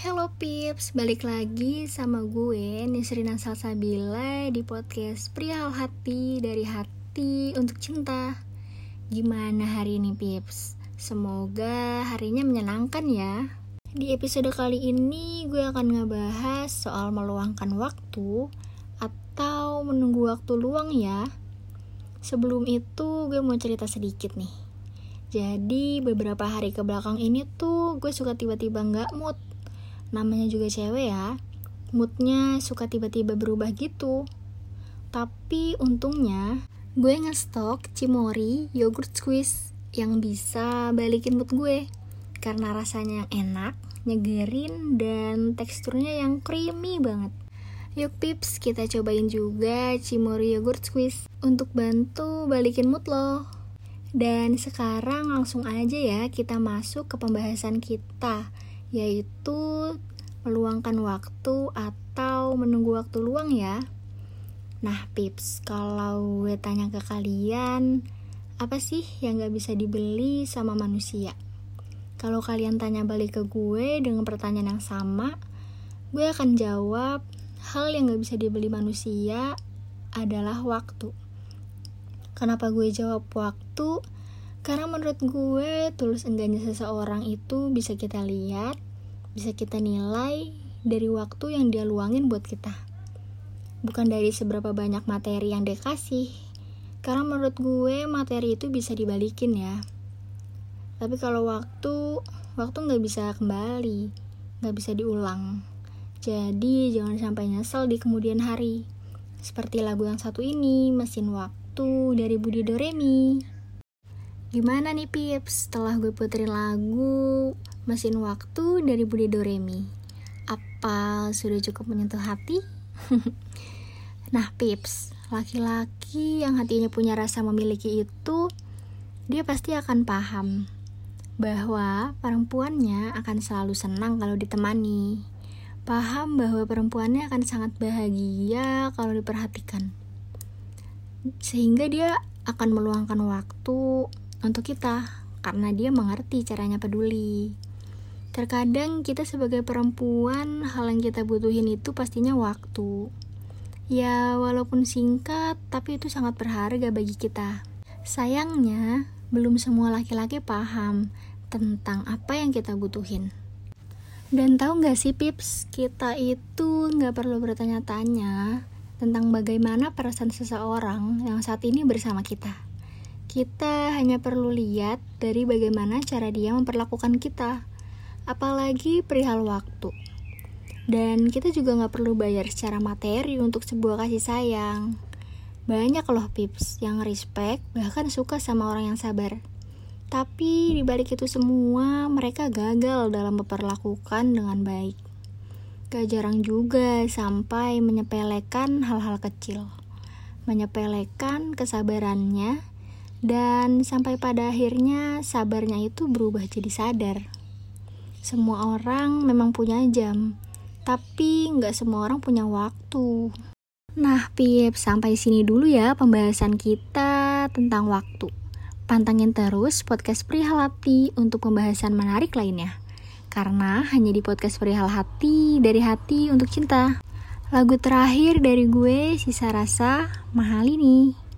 Halo Pips, balik lagi sama gue Nisrina Salsabila di podcast Pria Hati dari Hati untuk Cinta. Gimana hari ini Pips? Semoga harinya menyenangkan ya. Di episode kali ini gue akan ngebahas soal meluangkan waktu Atau menunggu waktu luang ya. Sebelum itu gue mau cerita sedikit nih. Jadi beberapa hari ke belakang ini tuh gue suka tiba-tiba nggak mood namanya juga cewek ya moodnya suka tiba-tiba berubah gitu tapi untungnya gue ngestok Cimori yogurt squeeze yang bisa balikin mood gue karena rasanya yang enak, nyegerin, dan teksturnya yang creamy banget. Yuk pips, kita cobain juga Cimori Yogurt Squeeze untuk bantu balikin mood lo. Dan sekarang langsung aja ya kita masuk ke pembahasan kita yaitu meluangkan waktu atau menunggu waktu luang ya. Nah, pips, kalau gue tanya ke kalian, apa sih yang gak bisa dibeli sama manusia? Kalau kalian tanya balik ke gue dengan pertanyaan yang sama, gue akan jawab hal yang gak bisa dibeli manusia adalah waktu. Kenapa gue jawab waktu? Karena menurut gue, tulus enggaknya seseorang itu bisa kita lihat, bisa kita nilai dari waktu yang dia luangin buat kita. Bukan dari seberapa banyak materi yang dia kasih. Karena menurut gue, materi itu bisa dibalikin ya. Tapi kalau waktu, waktu nggak bisa kembali, nggak bisa diulang. Jadi jangan sampai nyesel di kemudian hari. Seperti lagu yang satu ini, Mesin Waktu dari Budi Doremi. Gimana nih Pips setelah gue puterin lagu Mesin Waktu dari Budi Doremi? Apa sudah cukup menyentuh hati? nah Pips, laki-laki yang hatinya punya rasa memiliki itu Dia pasti akan paham bahwa perempuannya akan selalu senang kalau ditemani Paham bahwa perempuannya akan sangat bahagia kalau diperhatikan Sehingga dia akan meluangkan waktu untuk kita karena dia mengerti caranya peduli. Terkadang kita sebagai perempuan, hal yang kita butuhin itu pastinya waktu. Ya, walaupun singkat, tapi itu sangat berharga bagi kita. Sayangnya, belum semua laki-laki paham tentang apa yang kita butuhin. Dan tahu nggak sih Pips, kita itu nggak perlu bertanya-tanya tentang bagaimana perasaan seseorang yang saat ini bersama kita kita hanya perlu lihat dari bagaimana cara dia memperlakukan kita, apalagi perihal waktu. Dan kita juga nggak perlu bayar secara materi untuk sebuah kasih sayang. Banyak loh pips yang respect, bahkan suka sama orang yang sabar. Tapi dibalik itu semua, mereka gagal dalam memperlakukan dengan baik. Gak jarang juga sampai menyepelekan hal-hal kecil. Menyepelekan kesabarannya dan sampai pada akhirnya sabarnya itu berubah jadi sadar. Semua orang memang punya jam, tapi nggak semua orang punya waktu. Nah, Pip, sampai sini dulu ya pembahasan kita tentang waktu. Pantangin terus podcast Perihal Hati untuk pembahasan menarik lainnya. Karena hanya di podcast Perihal Hati, dari hati untuk cinta. Lagu terakhir dari gue, Sisa Rasa, Mahal ini.